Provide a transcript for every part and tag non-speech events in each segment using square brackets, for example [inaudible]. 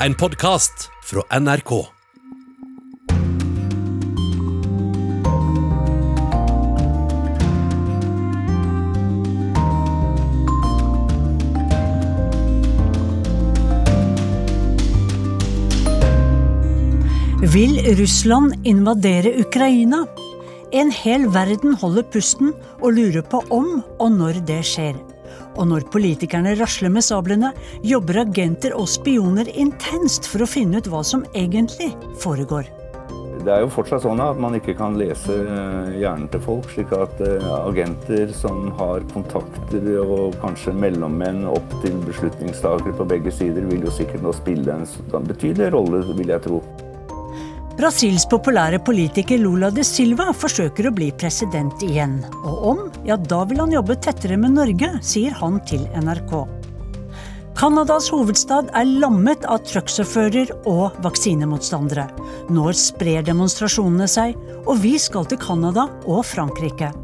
En podkast fra NRK. Vil Russland invadere Ukraina? En hel verden holder pusten og lurer på om og når det skjer. Og når politikerne rasler med sablene, jobber agenter og spioner intenst for å finne ut hva som egentlig foregår. Det er jo fortsatt sånn at man ikke kan lese eh, hjernen til folk, slik at eh, agenter som har kontakter og kanskje mellommenn opp til beslutningstakere på begge sider, vil jo sikkert nå spille en betydelig rolle, vil jeg tro. Brasils populære politiker Lula de Silva forsøker å bli president igjen. Og om, ja da vil han jobbe tettere med Norge, sier han til NRK. Canadas hovedstad er lammet av trucksjåfører og vaksinemotstandere. Nå sprer demonstrasjonene seg, og vi skal til Canada og Frankrike.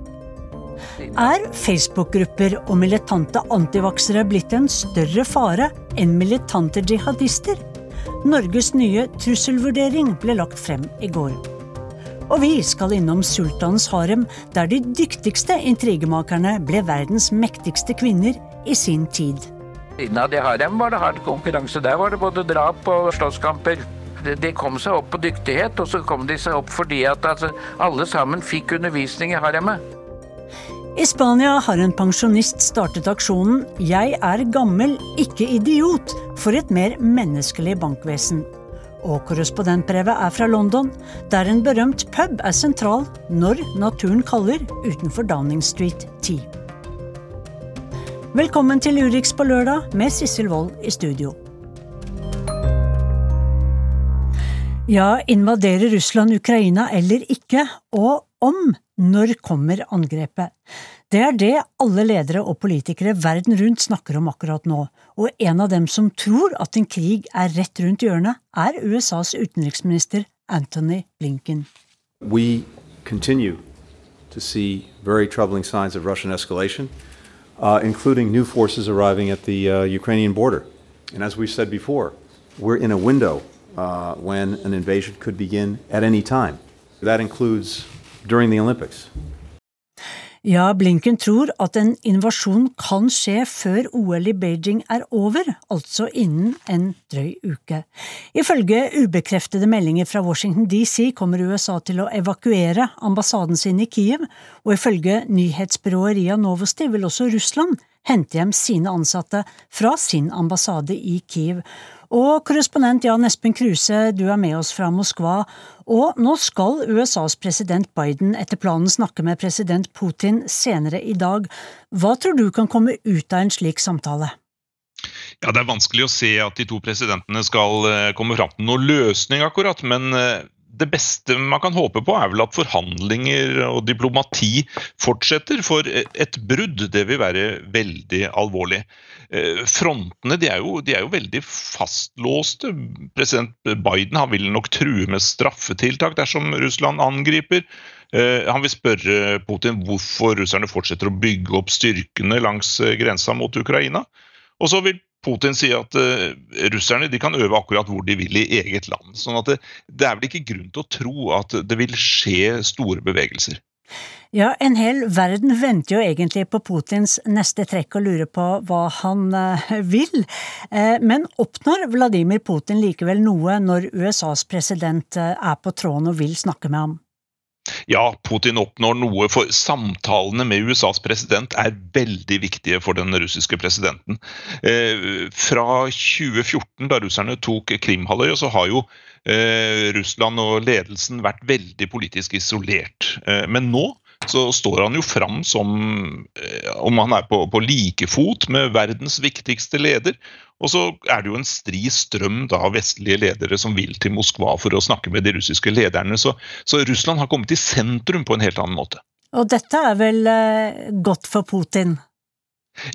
Er Facebook-grupper og militante antivaksere blitt en større fare enn militante jihadister? Norges nye trusselvurdering ble lagt frem i går. Og vi skal innom sultanens harem, der de dyktigste intrigemakerne ble verdens mektigste kvinner i sin tid. Innad i harem var det hard konkurranse. Der var det både drap og slåsskamper. De kom seg opp på dyktighet, og så kom de seg opp fordi at altså, alle sammen fikk undervisning i haremet. I Spania har en pensjonist startet aksjonen 'Jeg er gammel, ikke idiot' for et mer menneskelig bankvesen. Og korrespondentbrevet er fra London, der en berømt pub er sentral når naturen kaller utenfor Downing Street 10. Velkommen til Urix på lørdag med Sissel Wold i studio. Ja, invaderer Russland Ukraina eller ikke? Og om når kommer angrepet? Det er det alle ledere og politikere verden rundt snakker om akkurat nå, og en av dem som tror at en krig er rett rundt hjørnet, er USAs utenriksminister Anthony Blinken. We continue to see very troubling signs of Russian escalation, uh, including new forces arriving at the uh, Ukrainian border. And as we said before, we're in a window uh, when an invasion could begin at any time. That includes during the Olympics. Ja, Blinken tror at en invasjon kan skje før OL i Beijing er over, altså innen en drøy uke. Ifølge ubekreftede meldinger fra Washington DC kommer USA til å evakuere ambassaden sin i Kiev, og ifølge nyhetsbyrået Ria Novosti vil også Russland hente hjem sine ansatte fra sin ambassade i Kiev. Og korrespondent Jan Espen Kruse, du er med oss fra Moskva. Og nå skal USAs president Biden etter planen snakke med president Putin senere i dag. Hva tror du kan komme ut av en slik samtale? Ja, Det er vanskelig å se at de to presidentene skal eh, komme fram til noen løsning, akkurat. Men eh, det beste man kan håpe på, er vel at forhandlinger og diplomati fortsetter. For et brudd, det vil være veldig alvorlig. Eh, frontene de er, jo, de er jo veldig fastlåste. President Biden han vil nok true med straffetiltak dersom Russland angriper. Eh, han vil spørre Putin hvorfor russerne fortsetter å bygge opp styrkene langs eh, grensa mot Ukraina. Og så vil Putin sier at uh, russerne kan øve akkurat hvor de vil i eget land. sånn at det, det, er vel ikke grunn til å tro at det vil skje store bevegelser. Ja, en hel verden venter jo egentlig på Putins neste trekk og lurer på hva han uh, vil. Uh, men oppnår Vladimir Putin likevel noe når USAs president er på tråden og vil snakke med ham? Ja, Putin oppnår noe, for samtalene med USAs president er veldig viktige for den russiske presidenten. Eh, fra 2014, da russerne tok Krimhalvøya, så har jo eh, Russland og ledelsen vært veldig politisk isolert. Eh, men nå så står han jo fram som eh, om han er på, på like fot med verdens viktigste leder. Og så er det jo en stri strøm av vestlige ledere som vil til Moskva for å snakke med de russiske lederne. Så, så Russland har kommet i sentrum på en helt annen måte. Og dette er vel eh, godt for Putin?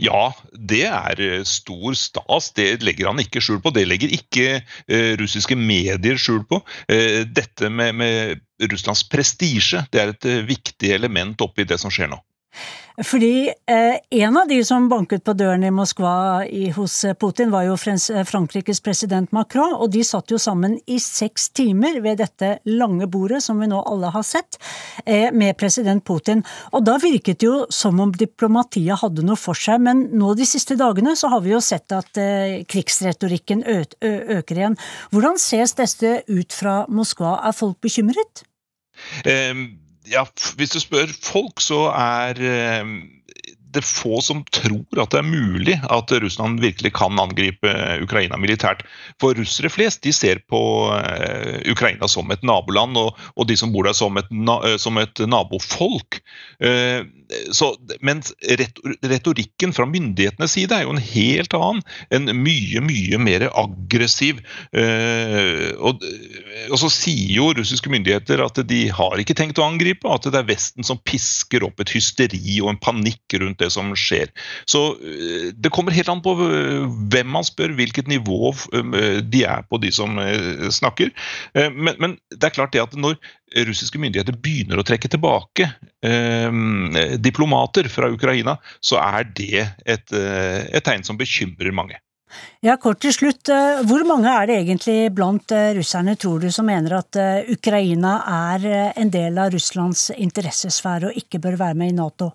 Ja, det er eh, stor stas. Det legger han ikke skjul på. Det legger ikke uh, russiske medier skjul på. Uh, dette med, med, Russlands prestisje det er et viktig element oppi det som skjer nå. Fordi eh, en av de som banket på døren i Moskva i, hos eh, Putin, var jo eh, Frankrikes president Macron, og de satt jo sammen i seks timer ved dette lange bordet som vi nå alle har sett, eh, med president Putin. Og da virket det jo som om diplomatiet hadde noe for seg, men nå de siste dagene så har vi jo sett at eh, krigsretorikken øker igjen. Hvordan ses dette ut fra Moskva, er folk bekymret? Um ja, hvis du spør folk, så er eh, er få som tror at det er mulig at Russland virkelig kan angripe Ukraina militært. For russere flest de ser på uh, Ukraina som et naboland, og, og, de som bor der som et, som et nabofolk. Så, men retorikken fra myndighetenes side er jo en helt annen. En mye, mye mer aggressiv. Og, og, så sier jo russiske myndigheter at de har ikke tenkt å angripe, at det er Vesten som pisker opp et hysteri og en panikk rundt det som skjer. Så uh, det kommer helt an på hvem man spør, hvilket nivå de er på, de som snakker. Men, men det er klart det at når russiske myndigheter begynner å trekke tilbake eh, diplomater fra Ukraina, så er det et, eh, et, tegn som bekymrer mange. Ja, kort til slutt. Eh, hvor mange er det egentlig blant eh, russerne, tror du, som mener at Ukraina er en del av Russlands interessesfære og ikke bør være med i Nato?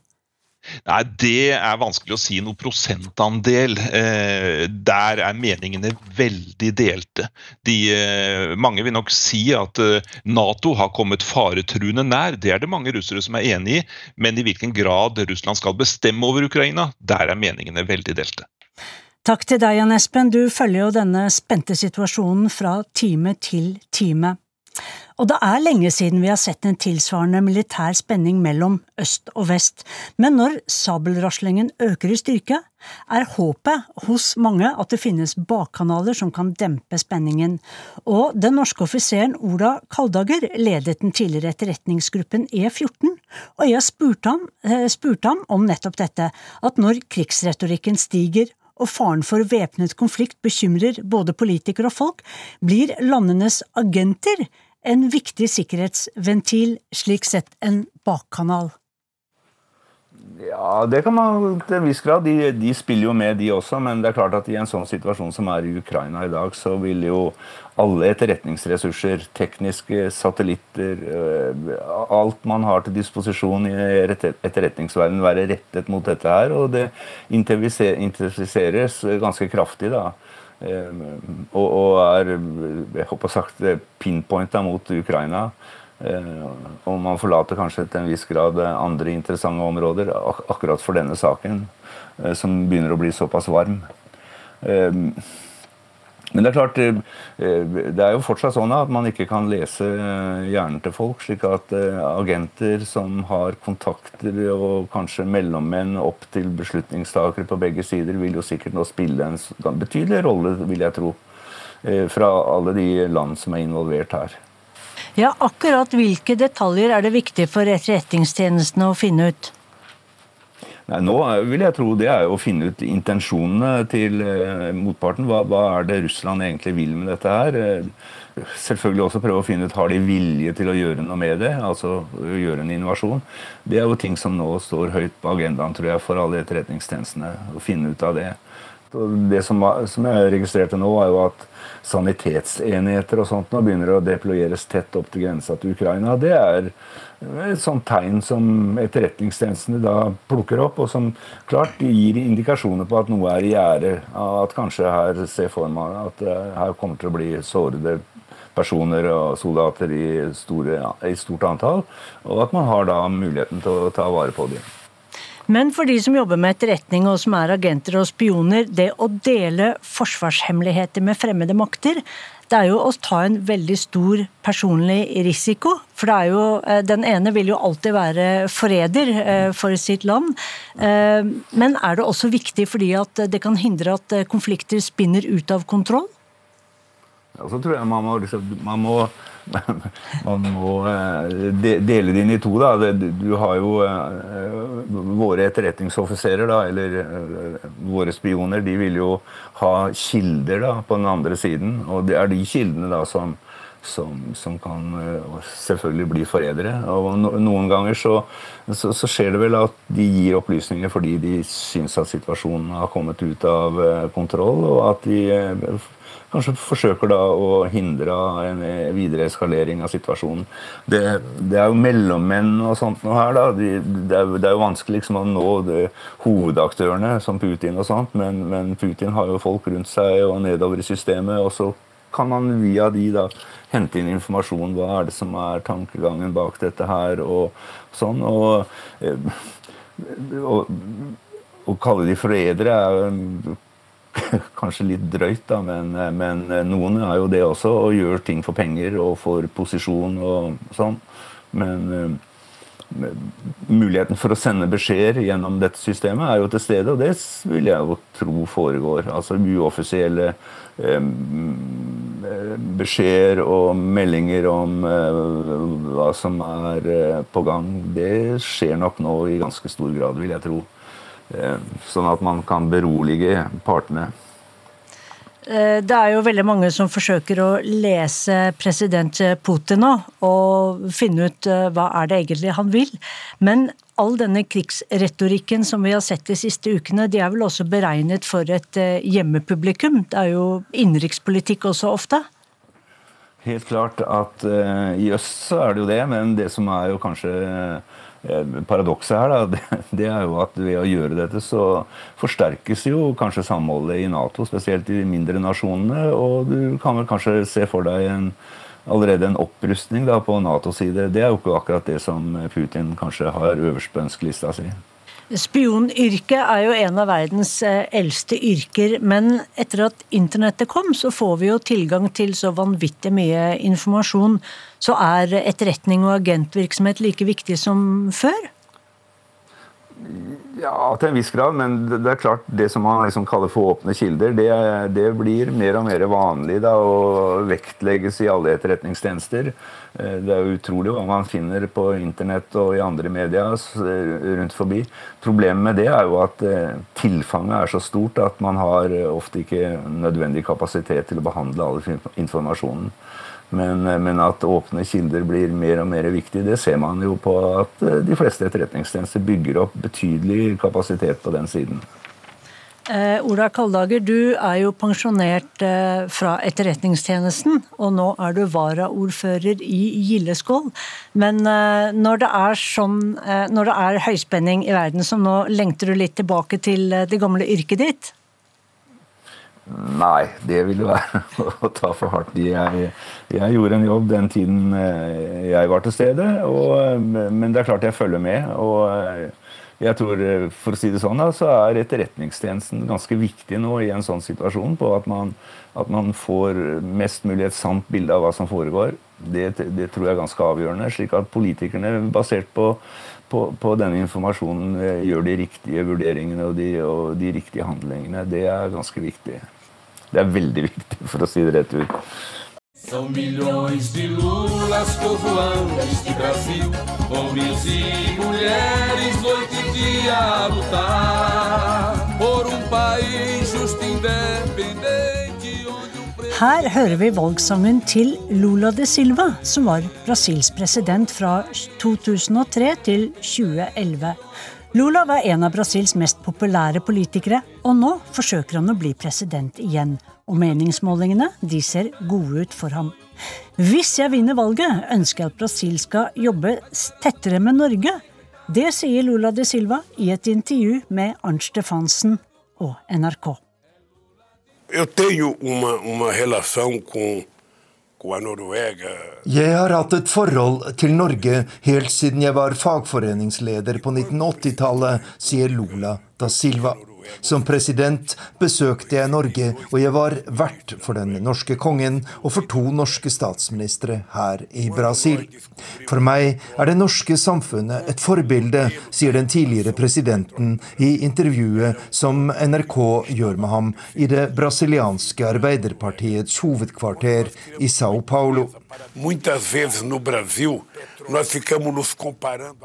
Nei, Det er vanskelig å si noe prosentandel. Eh, der er meningene veldig delte. De, eh, mange vil nok si at eh, Nato har kommet faretruende nær. Det er det mange russere som er enig i. Men i hvilken grad Russland skal bestemme over Ukraina, der er meningene veldig delte. Takk til deg, Jan Espen. Du følger jo denne spente situasjonen fra time til time. Og det er lenge siden vi har sett en tilsvarende militær spenning mellom øst og vest, men når sabelraslingen øker i styrke, er håpet hos mange at det finnes bakkanaler som kan dempe spenningen, og den norske offiseren Ola Kaldager ledet den tidligere etterretningsgruppen E14, og jeg spurte ham, eh, spurte ham om nettopp dette, at når krigsretorikken stiger og faren for væpnet konflikt bekymrer både politikere og folk, blir landenes agenter en viktig sikkerhetsventil, slik sett en bakkanal? Ja, det kan man til en viss grad. De, de, spiller jo med, de også. Men det er klart at i en sånn situasjon som er i Ukraina i dag, så vil jo alle etterretningsressurser, tekniske satellitter, øh, alt man har til disposisjon i etterretningsverdenen, være rettet mot dette her. Og det intensifiseres ganske kraftig, da. Og, og er jeg håper sagt pinpointa mot Ukraina. Og man forlater kanskje til en viss grad andre interessante områder ak akkurat for denne saken, eh, som begynner å bli såpass varm. Men det er klart, eh, det er jo fortsatt sånn at man ikke kan lese eh, hjernen til folk. slik at eh, agenter som har kontakter og kanskje mellommenn opp til beslutningstakere på begge sider, vil jo sikkert nå spille en betydelig rolle, vil jeg tro, fra alle de land som er involvert her. Ja, akkurat hvilke detaljer er det viktig for etterretningstjenestene å finne ut? Nei, nå vil jeg tro det er å finne ut intensjonene til eh, motparten. Hva, hva, er det Russland egentlig vil med dette her? Eh, selvfølgelig også prøve å finne ut har de vilje til å gjøre noe med det, altså gjøre en invasjon. Det er jo ting som nå står høyt på agendaen tror jeg, for alle etterretningstjenestene. Å finne ut av det. Det som, som jeg registrerte nå, er jo at sanitetsenheter og sånt nå begynner å deployeres tett opp til grensa til Ukraina. Det er et sånt tegn som etterretningstjenestene da plukker opp, og som klart gir indikasjoner på at noe er i gjære. At kanskje her ser for meg at eh, her kommer til å bli sårede personer og soldater i, store, i stort antall, og at man har da muligheten til å ta vare på dem. Men for de som jobber med etterretning og som er agenter og spioner, det å dele forsvarshemmeligheter med fremmede makter, det er jo å ta en veldig stor personlig risiko. For det er jo, eh, den ene vil jo alltid være forræder eh, for sitt land. Eh, men er det også viktig fordi at det kan hindre at konflikter spinner ut av kontroll? Ja, så tror jeg man må, liksom, man må [laughs] man må eh, dele det inn i to. da. Du har jo eh, våre etterretningsoffiserer, da, eller eh, våre spioner, de vil jo ha kilder da, på den andre siden. Og det er de kildene da som, som, som, kan selvfølgelig bli forrædere. Og noen ganger så, så, så, skjer det vel at de gir opplysninger fordi de syns at situasjonen har kommet ut av kontroll, og at de kanskje forsøker da å hindre en videre eskalering av situasjonen. Det, det er jo mellommenn og sånt noe her, da. De, det, er, det, er, jo vanskelig liksom å nå det, hovedaktørene som Putin og sånt, men, men, Putin har jo folk rundt seg og nedover i systemet. og så kan man via de da hente inn informasjon. Hva er det som er tankegangen bak dette her, og sånn. Og, og, å kalle de forrædere er [laughs] kanskje litt drøyt, da, men, men, noen er jo det også, og gjør ting for penger og for posisjon og sånn. Men uh, muligheten for å sende beskjeder gjennom dette systemet er jo til stede, og det vil jeg jo tro foregår. Altså uoffisielle eh, beskjeder og meldinger om eh, hva som er eh, på gang, det skjer nok nå i ganske stor grad, vil jeg tro. Eh, sånn at man kan berolige partene. Eh, det er jo veldig mange som forsøker å lese president Putin nå, og finne ut eh, hva er det egentlig han vil. Men all denne krigsretorikken som vi har sett de siste ukene, de er vel også beregnet for et hjemmepublikum? Det er jo innenrikspolitikk også ofte? Helt klart at uh, i øst så er det jo det, men det som er jo kanskje uh, Eh, paradokset her, da, [laughs] det, er jo at ved å gjøre dette, så forsterkes jo kanskje samholdet i Nato, spesielt i de mindre nasjonene. Og du kan vel kanskje se for deg en, allerede en opprustning da, på Natos side. Det er jo ikke akkurat det som Putin kanskje har øverst på ønskelista si. Spionyrket er jo en av verdens eh, eldste yrker, men etter at internettet kom, så får vi jo tilgang til så vanvittig mye informasjon. Så er etterretning og agentvirksomhet like viktig som før? Ja, til en viss grad, men det er klart det som man liksom kaller for åpne kilder, det, det, blir mer og mer vanlig da, og vektlegges i alle etterretningstjenester. Eh, det er utrolig hva man finner på internett og i andre medier rundt forbi. Problemet med det er jo at eh, tilfanget er så stort at man har ofte ikke nødvendig kapasitet til å behandle all informasjonen. Men, eh, men, at åpne kilder blir mer og mer viktig, det ser man jo på at eh, de fleste etterretningstjenester bygger opp betydelig kapasitet på den siden. Eh, Ola Kaldager, du er jo pensjonert eh, fra Etterretningstjenesten, og nå er du varaordfører i Gildeskål. Men eh, når, det er sånn, eh, når det er høyspenning i verden som nå, lengter du litt tilbake til det gamle yrket ditt? Nei, det ville være [laughs] å ta for hardt i. Jeg, jeg, gjorde en jobb den tiden eh, jeg var til stede, og, eh, men det er klart jeg følger med. og eh, jeg tror, For å si det sånn, da, så er Etterretningstjenesten ganske viktig nå i en sånn situasjon. På at man, at man får mest mulig et sant bilde av hva som foregår. Det, det tror jeg er ganske avgjørende. Slik at politikerne, basert på på, på, denne informasjonen eh, gjør de riktige vurderingene og de, og de, riktige handlingene. Det er ganske viktig. Det er veldig [laughs] viktig, for å si det rett ut. São milhões de lulas povoando este Brasil, homens e mulheres, noite e dia a lutar por um país justo independente. Her hører vi valgsangen til Lula de Silva, som var Brasils president fra 2003 til 2011. Lula var en av Brasils mest populære politikere, og nå forsøker han å bli president igjen. Og meningsmålingene de ser gode ut for ham. Hvis jeg vinner valget, ønsker jeg at Brasil skal jobbe tettere med Norge. Det sier Lula de Silva i et intervju med Arnt Stefansen og NRK. Jeg har en relasjon relação a Jeg har hatt et forhold til Norge helt siden jeg var fagforeningsleder på 1980-tallet, sier Lula da Silva. Som president besøkte jeg Norge, og jeg var vert for den norske kongen og for to norske statsministre her i Brasil. For meg er det norske samfunnet et forbilde, sier den tidligere presidenten i intervjuet som NRK gjør med ham i det brasilianske arbeiderpartiets hovedkvarter i Sao Paulo.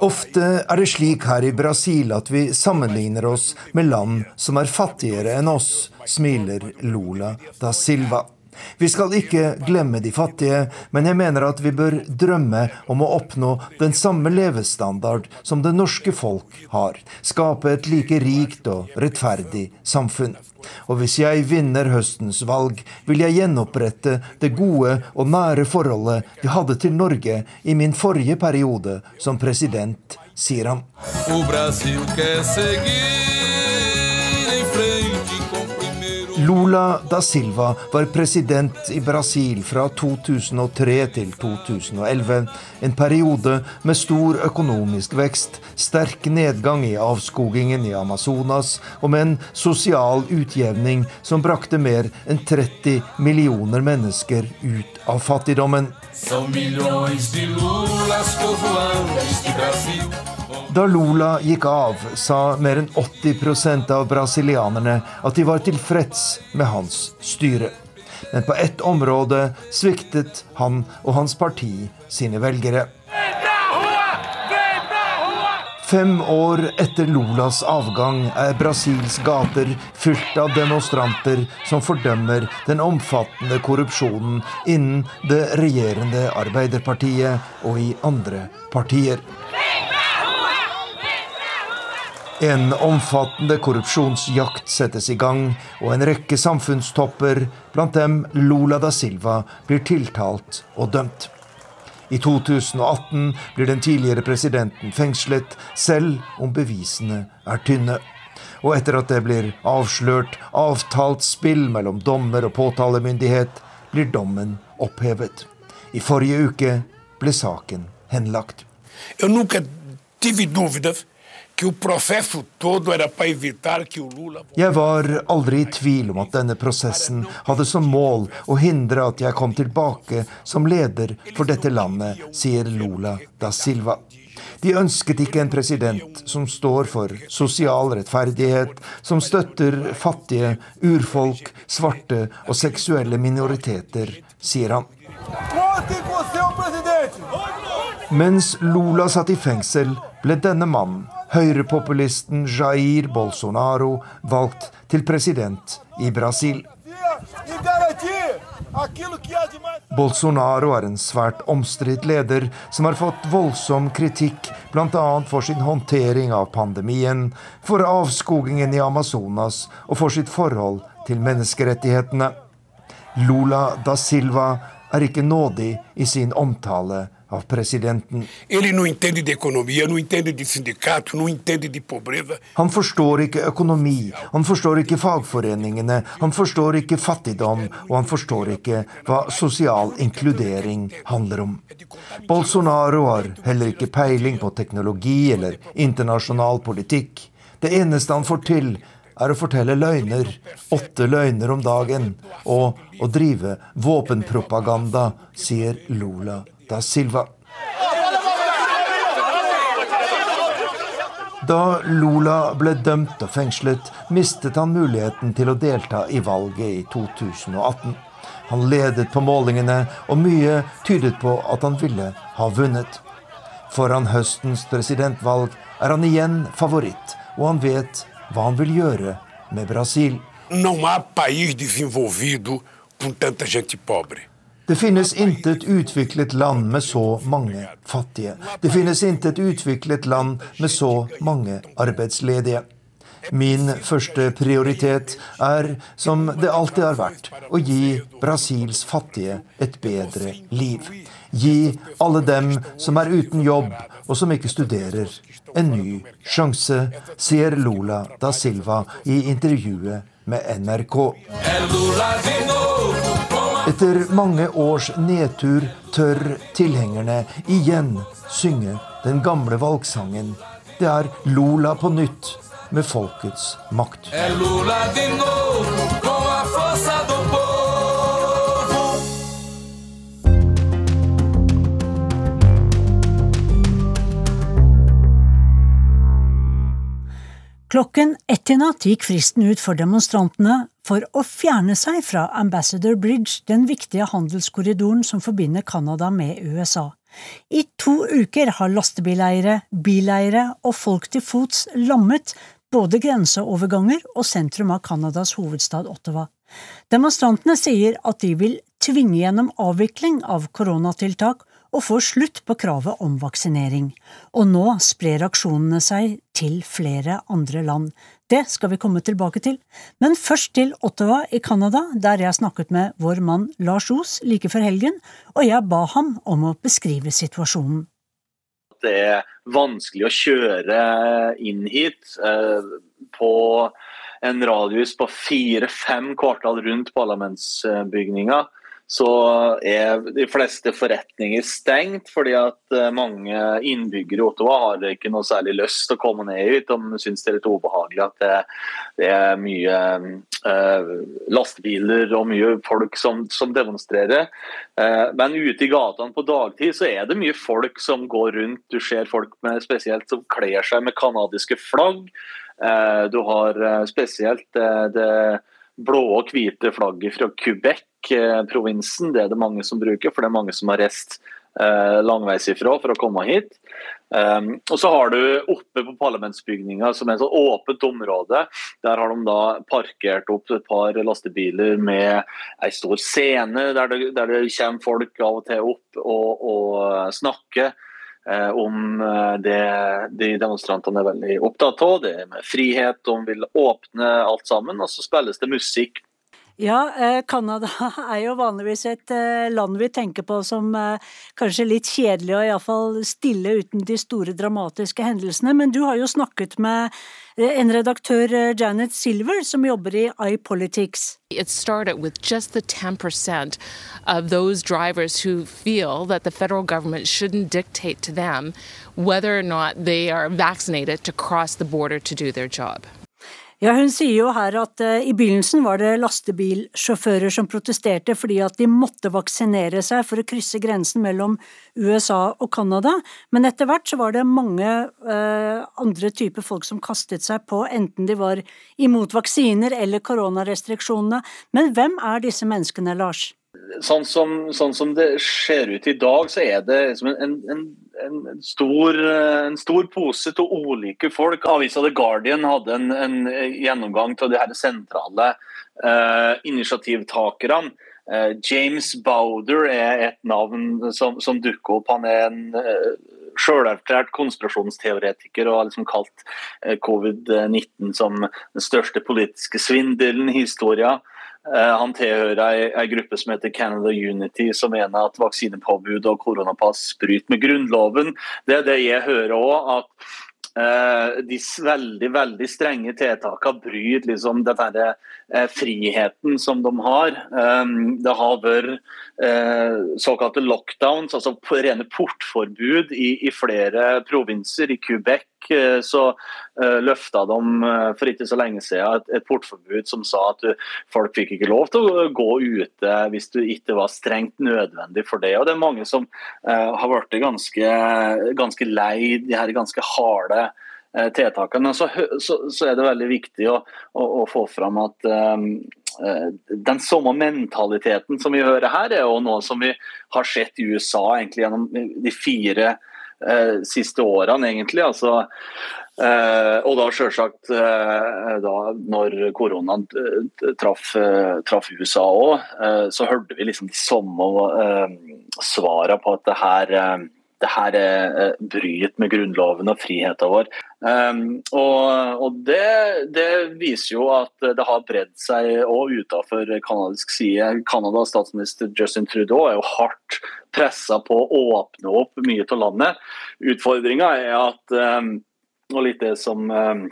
Ofte er det slik her i Brasil at vi sammenligner oss med land som er fattigere enn oss, smiler Lula da Silva. Vi skal ikke glemme de fattige, men jeg mener at vi bør drømme om å oppnå den samme levestandard som det norske folk har. Skape et like rikt og rettferdig samfunn. Og hvis jeg vinner høstens valg, vil jeg gjenopprette det gode og nære forholdet vi hadde til Norge i min forrige periode som president, sier han. O Brasil que seguir Lula da Silva var president i Brasil fra 2003 til 2011. En periode med stor økonomisk vekst, sterk nedgang i avskogingen i Amazonas og med en sosial utjevning som brakte mer enn 30 millioner mennesker ut av fattigdommen. São. Da Lula gikk av, sa mer enn 80% av brasilianerne at de var tilfreds med hans styre. Men på ett område sviktet han og hans parti sine velgere. Fem år etter Lulas avgang er Brasils gater fylt av demonstranter som fordømmer den omfattende korrupsjonen innen det regjerende Arbeiderpartiet og i andre partier. En omfattende korrupsjonsjakt settes i gang, og en rekke samfunnstopper, blant dem Lula da Silva, blir tiltalt og dømt. I 2018 blir den tidligere presidenten fengslet, selv om bevisene er tynne. Og etter at det blir avslørt avtalt spill mellom dommer og påtalemyndighet, blir dommen opphevet. I forrige uke ble saken henlagt. Jeg jeg var aldri i tvil om at denne prosessen hadde som mål å hindre at jeg kom tilbake som leder for dette landet, sier Lula da Silva. De ønsket ikke en president som står for sosial rettferdighet, som støtter fattige, urfolk, svarte og seksuelle minoriteter, sier han. Mens Lula satt i fengsel, ble denne mannen høyrepopulisten Jair Bolsonaro valgt til president i Brasil. Bolsonaro er en svært omstridt leder som har fått voldsom kritikk bl.a. for sin håndtering av pandemien, for avskogingen i Amazonas og for sitt forhold til menneskerettighetene. Lula da Silva er ikke nådig i sin omtale av presidenten. Han forstår ikke økonomi, han forstår ikke fagforeningene, han forstår ikke fattigdom, og han forstår ikke hva sosial inkludering handler om. Bolsonaro har heller ikke peiling på teknologi eller internasjonal politikk. Det eneste han får til, er å fortelle løgner, åtte løgner om dagen, og å drive våpenpropaganda, sier Lula da Silva. Da Lula ble dømt og fengslet, mistet han muligheten til å delta i valget i 2018. Han ledet på målingene, og mye tydet på at han ville ha vunnet. Foran høstens presidentvalg er han igjen favoritt, og han vet hva han vil gjøre med Brasil. Não há país desenvolvido com tanta gente pobre. Det finnes intet utviklet land med så mange fattige. Det finnes intet utviklet land med så mange arbeidsledige. Min første prioritet er, som det alltid har vært, å gi Brasils fattige et bedre liv. Gi alle dem som er uten jobb og som ikke studerer, en ny sjanse, sier Lula da Silva i intervjuet med NRK. Etter mange års nedtur tør tilhengerne igjen synge den gamle valgsangen. Det er Lola på nytt med folkets makt. Klokken ett i natt gikk fristen ut for demonstrantene for å fjerne seg fra Ambassador Bridge, den viktige handelskorridoren som forbinder Canada med USA. I to uker har lastebileiere, bileiere og folk til fots lammet både grenseoverganger og sentrum av Canadas hovedstad Ottawa. Demonstrantene sier at de vil tvinge gjennom avvikling av koronatiltak og får slutt på kravet om vaksinering. Og nå sprer aksjonene seg til flere andre land. Det skal vi komme tilbake til, men først til Ottawa i Canada, der jeg snakket med vår mann Lars Os like før helgen, og jeg ba ham om å beskrive situasjonen. Det er vanskelig å kjøre inn hit eh, på en radius på fire-fem kvartal rundt parlamentsbygninga så er de fleste forretninger stengt, fordi at eh, mange innbyggere i Ottawa har ikke noe særlig lyst til å komme ned hit. De syns det er litt ubehagelig at det, det er mye eh, lastebiler og mye folk som, som demonstrerer. Eh, men ute i gatene på dagtid så er det mye folk som går rundt. Du ser folk med, spesielt som kler seg med canadiske flagg. Eh, du har eh, spesielt eh, det blå og hvite flagget fra Quebec-provinsen. Det er det mange som bruker, for det er mange som har reist eh, langveis ifra for å komme hit. Um, og så har du oppe på parlamentsbygninga, som er et sånn åpent område, der har de da parkert opp et par lastebiler med ei stor scene der det, der det kommer folk av og til opp og, og snakker. Eh, om eh, det de demonstrantene er veldig opptatt av. Det med frihet, de vil åpne alt sammen. Og så spilles det musikk ja, eh, Canada [laughs] er jo vanligvis et land vi tenker på som kanskje litt kjedelig og iallfall stille uten de store dramatiske hendelsene, men du har jo snakket med en redaktør, Janet Silver, som jobber i iPolitics. It started with just the 10% of those drivers who feel that the federal government shouldn't dictate to them whether or not they are vaccinated to cross the border to do their job. Ja, Hun sier jo her at uh, i begynnelsen var det lastebilsjåfører som protesterte fordi at de måtte vaksinere seg for å krysse grensen mellom USA og Canada, men etter hvert så var det mange uh, andre typer folk som kastet seg på, enten de var imot vaksiner eller koronarestriksjonene. Men hvem er disse menneskene, Lars? Sånn som, sånn som, det ser ut i dag, så er det liksom en, en, en, stor, en, stor, pose til ulike folk. Avisa The Guardian hadde en, en gjennomgang av de her sentrale eh, initiativtakerne. Eh, James Bowder er et navn som, som dukker opp. Han er en eh, sjølerklært konspirasjonsteoretiker og har liksom kalt covid-19 som den største politiske svindelen i historien. Eh, han tilhører ei, gruppe som heter Canada Unity, som mener at vaksinepåbud og koronapass bryter med Grunnloven. Det er det jeg hører òg, at eh, de veldig veldig strenge tiltakene bryter liksom denne eh, friheten som de har. Um, det har vært eh, såkalte lockdowns, altså rene portforbud i, flere provinser. I Quebec Eh, så eh, løfta de for ikke så lenge siden et, portforbud som sa at folk fikk ikke lov til å gå ute hvis du ikke var strengt nødvendig for det. Og det er mange som har blitt ganske, ganske lei de her ganske harde tiltakene. Så, så, så, er det veldig viktig å, å, å få fram at den samme mentaliteten som vi hører her, er jo noe som vi har sett i USA egentlig gjennom de fire uh, siste årene, egentlig. Altså, uh, og da selvsagt uh, da når koronaen eh, traff, eh, traff USA òg, eh, så hørte vi liksom de samme eh, svarene på at det her det her er bryt med Grunnloven og friheten vår. Um, og, og det, det, viser jo at det har bredd seg òg utenfor kanadisk side. Canadas statsminister Justin Trudeau er jo hardt pressa på å åpne opp mye av landet. Utfordringa er at, um, og litt det som um,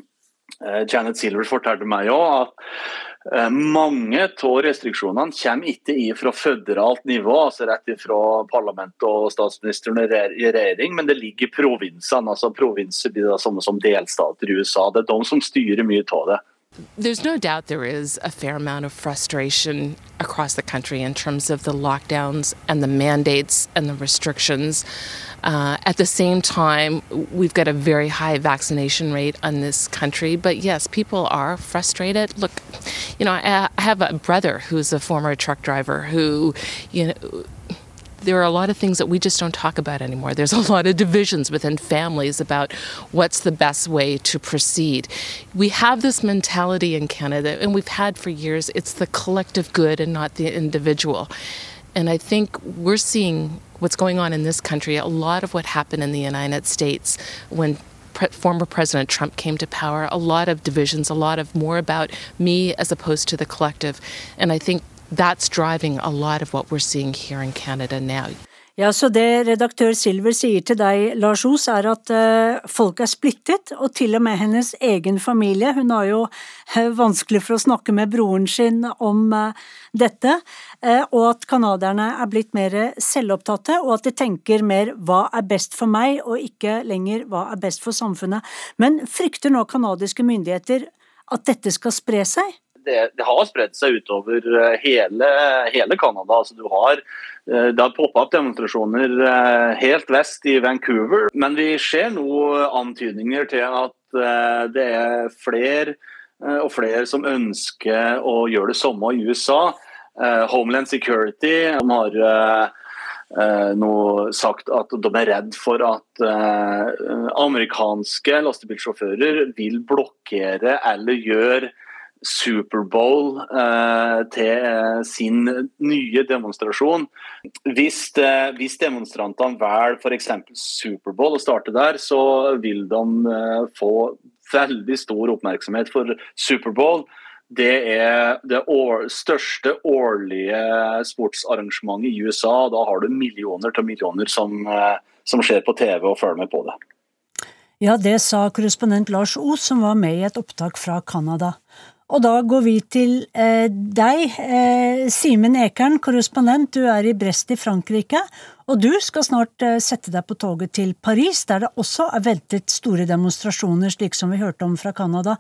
Janet Silver fortalte meg òg, at Eh, mange av restriksjonene kommer ikke fra føderalt nivå, altså rett fra parlamentet og statsministeren i regjering, men det ligger i provinsene. altså Provinser blir det samme som delstater i USA. Det er de som styrer mye av det. There's no doubt there is a fair amount of frustration across the country in terms of the lockdowns and the mandates and the restrictions. Uh, at the same time, we've got a very high vaccination rate in this country. But yes, people are frustrated. Look, you know, I, I have a brother who's a former truck driver who, you know, there are a lot of things that we just don't talk about anymore. There's a lot of divisions within families about what's the best way to proceed. We have this mentality in Canada, and we've had for years it's the collective good and not the individual. And I think we're seeing what's going on in this country, a lot of what happened in the United States when former President Trump came to power, a lot of divisions, a lot of more about me as opposed to the collective. And I think that's driving a lot of what we're seeing here in Canada now. Ja, så det redaktør Silver sier til deg, Lars Os, er at uh, folk er splittet, og til og med hennes egen familie. Hun har jo uh, vanskelig for å snakke med broren sin om uh, dette, og at canadierne er blitt mer selvopptatte, og at de tenker mer hva er best for meg, og ikke lenger hva er best for samfunnet. Men frykter nå canadiske myndigheter at dette skal spre seg? Det, det, har spredt seg utover eh, hele, hele Canada. Altså, du har, eh, det har poppa opp demonstrasjoner eh, helt vest i Vancouver. Men vi ser nå antydninger til at det er flere og flere som ønsker å gjøre det samme i USA. Homeland Security har nå sagt at de er redd for at amerikanske lastebilsjåfører vil blokkere eller gjøre Superbowl eh, til sin nye demonstrasjon. Hvis, eh, hvis demonstrantene velger f.eks. Superbowl og starter der, så vil de eh, få veldig stor oppmerksomhet for Superbowl. Det er det år, største årlige sportsarrangementet i USA. Da har du millioner til millioner som, eh, som ser på TV og følger med på det. Ja, det sa korrespondent Lars Os, som var med i et opptak fra Canada. Og da går vi til eh, deg, eh, Simen Ekern, korrespondent. Du er i Brest i Frankrike. Og du skal snart eh, sette deg på toget til Paris, der det også er ventet store demonstrasjoner, slik som vi hørte om fra Canada.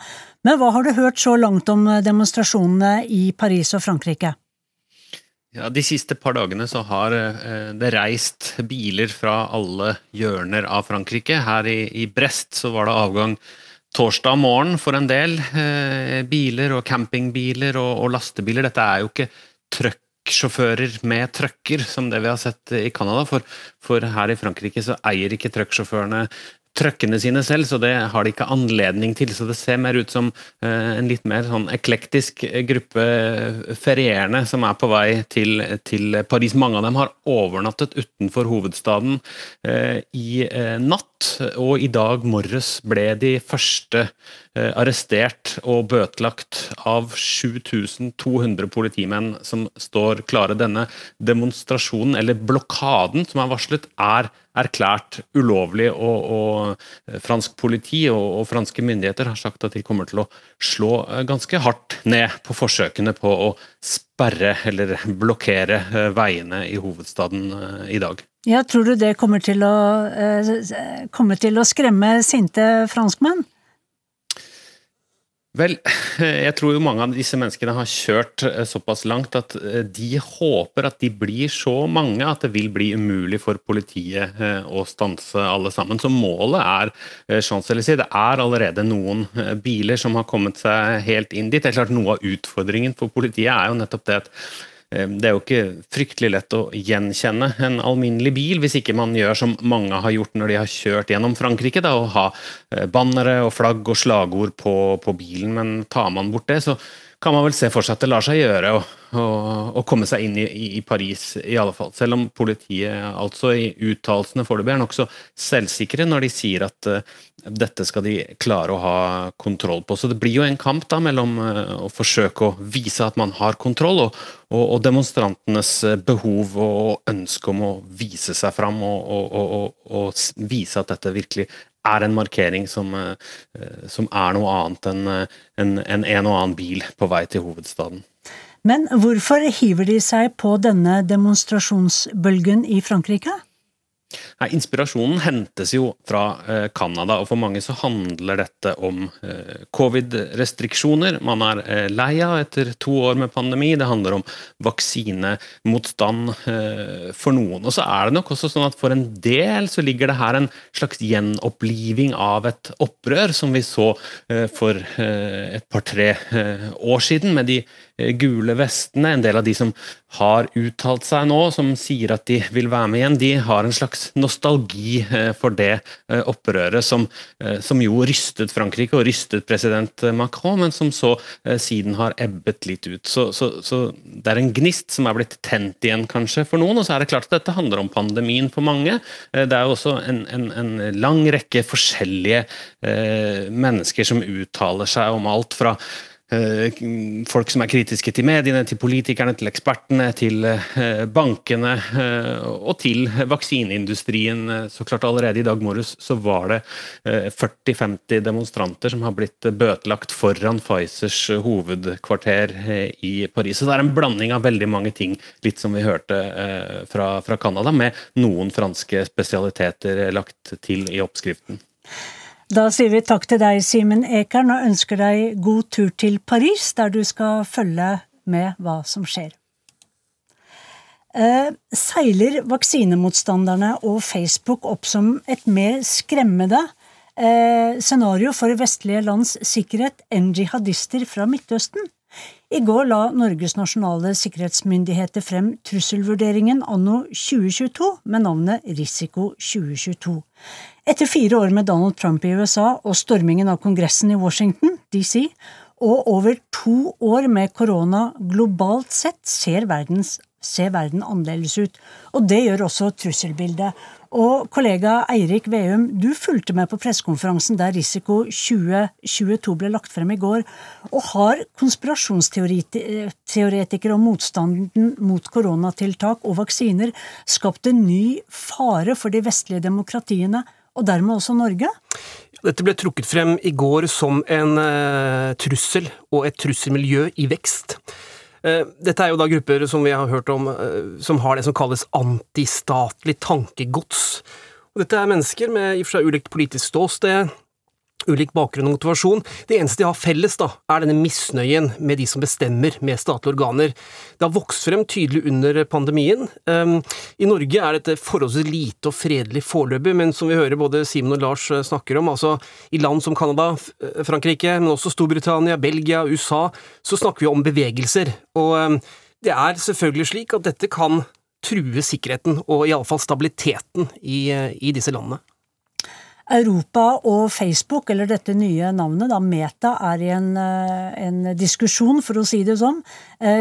Men hva har du hørt så langt om eh, demonstrasjonene i Paris og Frankrike? Ja, De siste par dagene så har eh, det reist biler fra alle hjørner av Frankrike. Her i, i Brest så var det avgang torsdag morgen for en del. Eh, biler og campingbiler og, lastebiler. Dette er jo ikke trucksjåfører med trucker, som det vi har sett i Canada. For, for her i Frankrike så eier ikke trucksjåførene trøkkene sine selv, så det har de ikke anledning til. Så det ser mer ut som uh, en litt mer sånn eklektisk gruppe ferierende som er på vei til, til, Paris. Mange av dem har overnattet utenfor hovedstaden i natt, og i dag morges ble de første arrestert og bøtelagt av 7200 politimenn som står klare. Denne demonstrasjonen, eller blokaden som er varslet, er erklært ulovlig, og, og fransk politi og, og, franske myndigheter har sagt at de kommer til å slå eh, ganske hardt ned på forsøkene på å sperre eller blokkere eh, veiene i hovedstaden eh, i dag. Ja, Tror du det kommer til å, kommer til å skremme sinte franskmenn? Vel, [laughs] jeg tror jo mange av disse menneskene har kjørt eh, såpass langt at eh, de håper at de blir så mange at det vil bli umulig for politiet eh, å stanse alle sammen. Så målet er Champs-Élysées. Det er allerede noen biler som har kommet seg helt inn dit. Det er klart Noe av utfordringen for politiet er jo nettopp det at det er jo ikke fryktelig lett å gjenkjenne en alminnelig bil, hvis ikke man gjør som mange har gjort når de har kjørt gjennom Frankrike, da, å ha eh, bannere og flagg og slagord på, på bilen. Men tar man bort det, så kan man vel se for seg at det lar seg gjøre å, komme seg inn i, i, Paris, i alle fall. Selv om politiet altså i uttalelsene foreløpig er nokså selvsikre når de sier at uh, dette skal de klare å ha kontroll på. Så det blir jo en kamp da mellom uh, å forsøke å vise at man har kontroll, og, og, og demonstrantenes behov og ønske om å vise seg fram og vise at dette virkelig er en markering som, eh, som er noe annet enn en, en, en, en og annen bil på vei til hovedstaden. Men hvorfor hiver de seg på denne demonstrasjonsbølgen i Frankrike? Nei, Inspirasjonen hentes jo fra eh, Canada, og for mange så handler dette om eh, covid-restriksjoner. Man er eh, lei av etter to år med pandemi. Det handler om vaksinemotstand for noen. Og så er det nok også sånn at for en del så ligger det her en slags gjenoppliving av et opprør som vi så for et par-tre år siden, med de gule vestene, en del av de som har uttalt seg nå, som sier at de vil være med igjen, de har en slags nostalgi for det opprøret som, som jo rystet Frankrike og rystet president Macron, men som så siden har ebbet litt ut. Så, så, så det er en gnist som er blitt tent igjen, kanskje, for noen. Og så er det klart at dette handler om pandemien for mange. Det er jo også en, en, en lang rekke forskjellige eh, mennesker som uttaler seg om alt fra eh, folk som er kritiske til mediene, til politikerne, til ekspertene, til eh, bankene og til vaksineindustrien. Så klart Allerede i dag morges så var det 40-50 demonstranter som har blitt bøtelagt foran Pfizers hovedkvarter i Paris. Så det er en blanding av veldig mange ting, litt som vi hørte fra Canada, med noen franske spesialiteter lagt til i oppskriften. Da sier vi takk til deg, Simen Ekern, og ønsker deg god tur til Paris, der du skal følge med hva som skjer. Eh, seiler vaksinemotstanderne og Facebook opp som et mer skremmende eh, scenario for vestlige lands sikkerhet enn jihadister fra Midtøsten? I går la Norges nasjonale sikkerhetsmyndigheter frem trusselvurderingen anno 2022 med navnet Risiko 2022. Etter fire år med Donald Trump i USA og stormingen av Kongressen i Washington, DC, og over to år med korona globalt sett, ser, verdens, ser verden annerledes ut. Og det gjør også trusselbildet. Og kollega Eirik Veum, du fulgte med på pressekonferansen der Risiko 2022 ble lagt frem i går. Og har konspirasjonsteoretikere og motstanden mot koronatiltak og vaksiner skapt en ny fare for de vestlige demokratiene og dermed også Norge? Dette ble trukket frem i går som en uh, trussel og et trusselmiljø i vekst. Uh, dette er jo da grupper som vi har hørt om, uh, som har det som kalles antistatlig tankegods. Og dette er mennesker med i og for seg ulikt politisk ståsted, ulik bakgrunn og motivasjon. Det eneste de har felles, da, er denne misnøyen med de som bestemmer med statlige organer. Det har vokst frem tydelig under pandemien. Um, I Norge er dette forholdsvis lite og fredelig foreløpig, men som vi hører både Simen og Lars eh, snakker om, altså i land som Canada, eh, Frankrike, men også Storbritannia, Belgia, USA, så snakker vi om bevegelser. Og um, det er selvfølgelig slik at dette kan true sikkerheten, og iallfall stabiliteten i, eh, i disse landene. Europa og Facebook, eller dette nye navnet, da Meta, er i en, eh, en, diskusjon, for å si det sånn.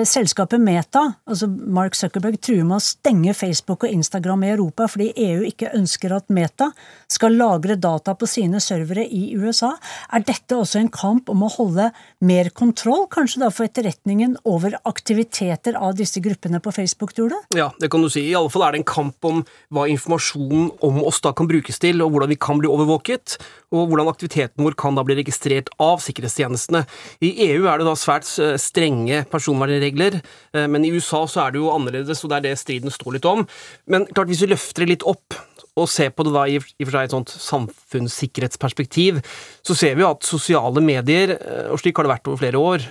Selskapet Meta, altså Mark Zuckerberg, truer med å stenge Facebook og Instagram i Europa fordi EU ikke ønsker at Meta skal lagre data på sine servere i USA. Er dette også en kamp om å holde mer kontroll, kanskje da for etterretningen, over aktiviteter av disse gruppene på Facebook, tror du? Ja, det kan du si. I alle fall er det en kamp om hva informasjonen om oss da kan brukes til, og hvordan vi kan bli overvåket, og hvordan aktiviteten vår kan da bli registrert av sikkerhetstjenestene. I EU er det da svært eh, strenge personvernregler, eh, men i USA så er det jo annerledes, og det er det striden står litt om. Men klart, hvis vi løfter det litt opp, og ser på det da i, i for seg et sånt samfunnssikkerhetsperspektiv, så ser vi jo at sosiale medier, eh, og slik har det vært over flere år,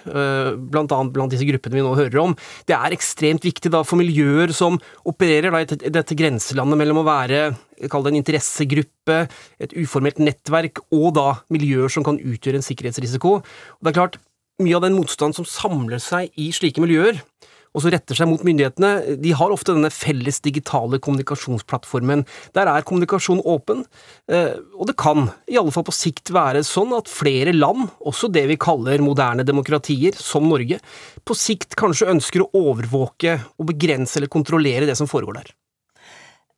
blant annet blant disse gruppene vi nå hører om, det er ekstremt viktig da for miljøer som opererer da i dette grenselandet mellom å være kall det en interessegruppe, et uformelt nettverk, og da miljøer som kan utgjøre en sikkerhetsrisiko. Og det er klart, mye av den motstanden som samler seg i slike miljøer, og så retter seg mot myndighetene, de har ofte denne felles digitale kommunikasjonsplattformen. Der er kommunikasjon åpen, eh, og det kan, i alle fall på sikt, være sånn at flere land, også det vi kaller moderne demokratier, som Norge, på sikt kanskje ønsker å overvåke og begrense eller kontrollere det som foregår der.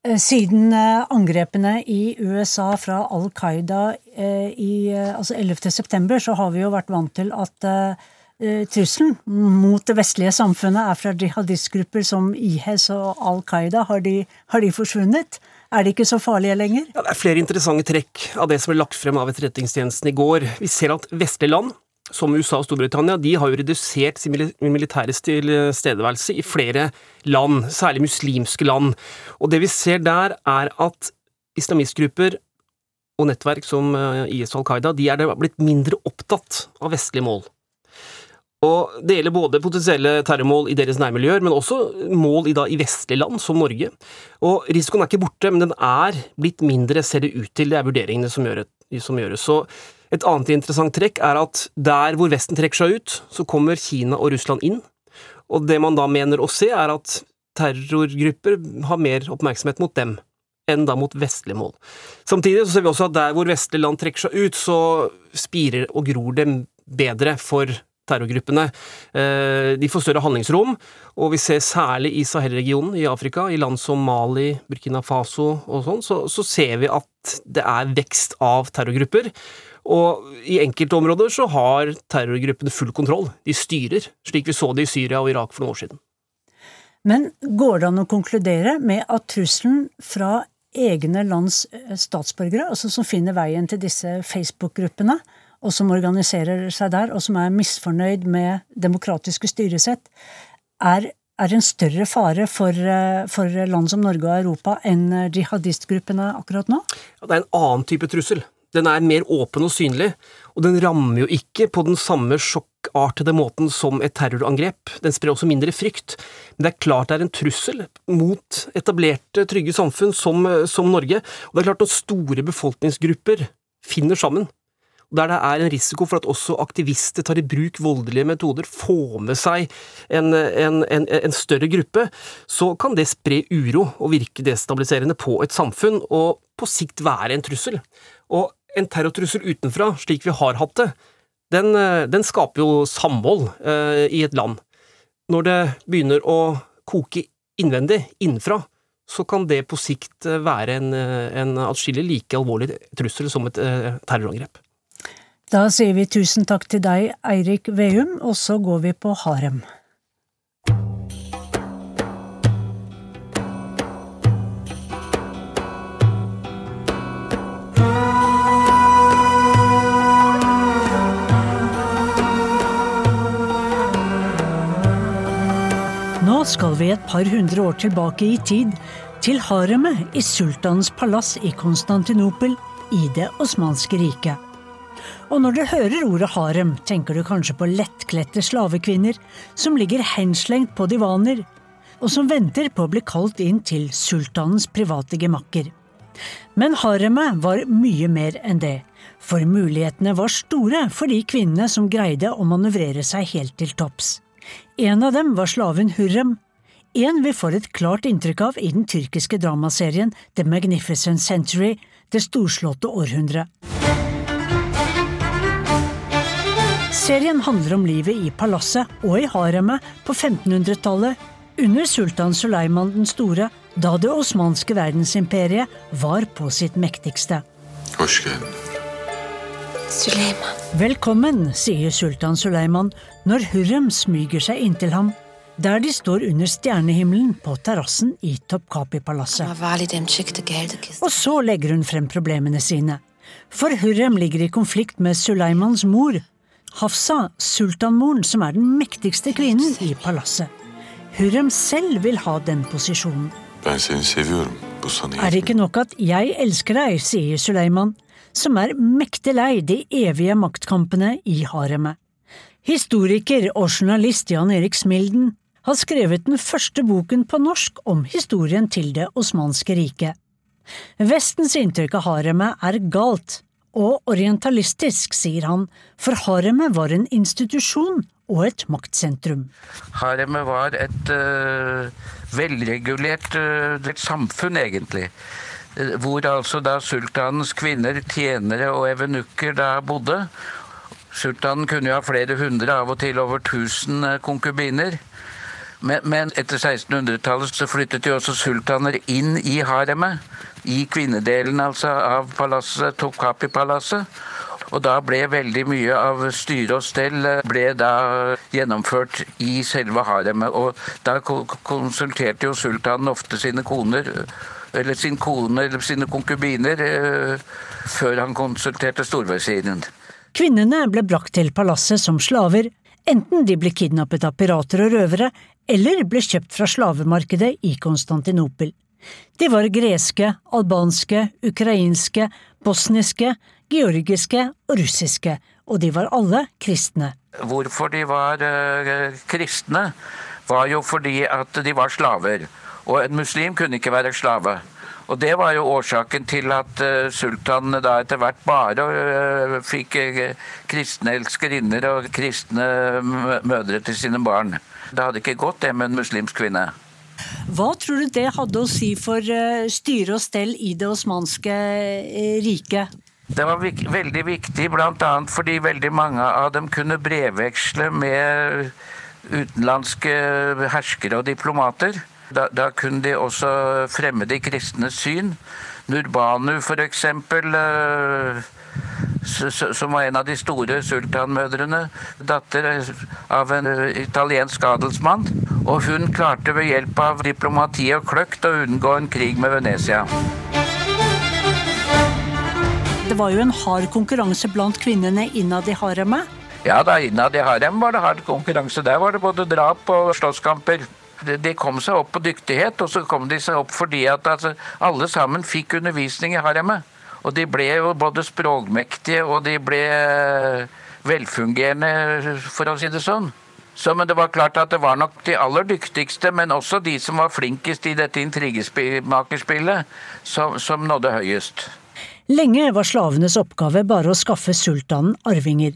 Eh, siden eh, angrepene i USA fra Al Qaida i altså 11. september, så har vi jo vært vant til at trusselen mot det vestlige samfunnet er fra jihadistgrupper som IS og Al Qaida. Har de, har de forsvunnet? Er de ikke så farlige lenger? Ja, det er flere interessante trekk av det som ble lagt frem av Etterretningstjenesten i går. Vi ser at vestlige land som USA og Storbritannia, de har jo redusert sin militære tilstedeværelse i flere land, særlig muslimske land. Og det vi ser der, er at islamistgrupper og nettverk som eh, IS og Al Qaida, de er blitt mindre opptatt av vestlige mål. Og Det gjelder både potensielle terrormål i deres nærmiljøer, men også mål i, da, i vestlige land, som Norge. Og Risikoen er ikke borte, men den er blitt mindre, ser det ut til. Det er vurderingene som, gjør, som gjøres. Så et annet interessant trekk er at der hvor Vesten trekker seg ut, så kommer Kina og Russland inn. Og det man da mener å se, er at terrorgrupper har mer oppmerksomhet mot dem enn da mot vestlige mål. Samtidig så ser vi også at der hvor vestlige land trekker seg ut, så spirer og gror det bedre for terrorgruppene. Eh, de får større handlingsrom, og vi ser særlig i Sahel-regionen i Afrika, i land som Mali, Burkina Faso og sånn, så, så ser vi at det er vekst av terrorgrupper. Og i enkelte områder så har terrorgruppene full kontroll. De styrer, slik vi så det i Syria og Irak for noen år siden. Men går det an å konkludere med at trusselen fra egne lands eh, statsborgere, altså som finner veien til disse Facebook-gruppene, og som organiserer seg der, og som er misfornøyd med demokratiske styresett, er, er en større fare for, eh, for, land som Norge og Europa enn eh, jihadistgruppene akkurat nå? Ja, det er en annen type trussel. Den er mer åpen og synlig, og den rammer jo ikke på den samme sjokkartede måten som et terrorangrep. Den sprer også mindre frykt. Men det er klart det er en trussel mot etablerte, trygge samfunn som, som Norge. Og det er klart når store befolkningsgrupper finner sammen, der det er en risiko for at også aktivister tar i bruk voldelige metoder, får med seg en, en, en, en, større gruppe, så kan det spre uro og virke destabiliserende på et samfunn, og på sikt være en trussel. Og en terrortrussel utenfra, slik vi har hatt det, den, den skaper jo samhold eh, i et land. Når det begynner å koke innvendig, innenfra, så kan det på sikt være en, en atskillig like alvorlig trussel som et eh, terrorangrep. Da sier vi tusen takk til deg, Eirik Veum, og så går vi på harem. Nå skal vi et par hundre år tilbake i tid, til haremet i sultanens palass i Konstantinopel i Det osmanske riket. Og når du hører ordet harem, tenker du kanskje på lettkledte slavekvinner som ligger henslengt på divaner, og som venter på å bli kalt inn til sultanens private gemakker. Men haremet var mye mer enn det, for mulighetene var store for de kvinnene som greide å manøvrere seg helt til topps. En av dem var slaven Hurrem, en vi får et klart inntrykk av i den tyrkiske dramaserien The Magnificent Century, Det storslåtte århundret. Serien handler om livet i palasset og i haremet på 1500-tallet, under sultan Suleiman den store, da det osmanske verdensimperiet var på sitt mektigste. Suleiman. Velkommen, sier sultan Suleiman når Hurrem smyger seg inntil ham, der de står under stjernehimmelen på terrassen i Topkapi-palasset. Og så legger hun frem problemene sine. For Hurrem ligger i konflikt med Suleimans mor, Hafsa, sultanmoren, som er den mektigste kvinnen i palasset. Hurrem selv vil ha den posisjonen. Er det ikke nok at jeg elsker deg, sier Suleiman, som er mektig lei de evige maktkampene i haremet. Historiker og journalist Jan Erik Smilden har skrevet den første boken på norsk om historien til Det osmanske riket. Vestens inntrykk av haremet er galt, og orientalistisk, sier han, for haremet var en institusjon og et maktsentrum. Haremet var et uh, velregulert uh, samfunn, egentlig. Uh, hvor altså da sultanens kvinner, tjenere og evenukker da bodde. Sultanen kunne jo ha flere hundre, av og til over tusen konkubiner. Men, men etter 1600-tallet så flyttet jo også sultaner inn i haremet i kvinnedelen altså av palasset, Tokapi-palasset. Og da ble veldig mye av styre og stell eh, ble da gjennomført i selve haremet. Og da konsulterte jo sultanen ofte sine koner, eller sin kone eller sine konkubiner, eh, før han konsulterte storvesinen. Kvinnene ble brakt til palasset som slaver, enten de ble kidnappet av pirater og røvere, eller ble kjøpt fra slavemarkedet i Konstantinopel. De var greske, albanske, ukrainske, bosniske, georgiske og russiske, og de var alle kristne. Hvorfor de var uh, kristne, var jo fordi at de var slaver. Og en muslim kunne ikke være slave. Og det var jo årsaken til at uh, sultanen da etter hvert bare uh, fikk kristne elskerinner og kristne mødre til sine barn. Det hadde ikke gått det med en muslimsk kvinne. Hva tror du det hadde å si for eh, styre og stell i det osmanske eh, riket? Det var vik veldig viktig bl.a. fordi veldig mange av dem kunne brevveksle med utenlandske herskere og diplomater. Da, da kunne de også fremme de kristnes syn. Nurbanu f.eks., som var en av de store sultanmødrene, datter av en italiensk adelsmann. Og hun klarte ved hjelp av diplomati og kløkt å unngå en krig med Venezia. Det var jo en hard konkurranse blant kvinnene innad i haremet. Ja da, innad i harem var det hard konkurranse. Der var det både drap og slåsskamper. De kom seg opp på dyktighet, og så kom de seg opp fordi at altså, alle sammen fikk undervisning i haremet. Og de ble jo både språkmektige og de ble velfungerende, for å si det sånn. Så, men det var klart at det var nok de aller dyktigste, men også de som var flinkest i dette intrigemakerspillet, som, som nådde høyest. Lenge var slavenes oppgave bare å skaffe sultanen arvinger.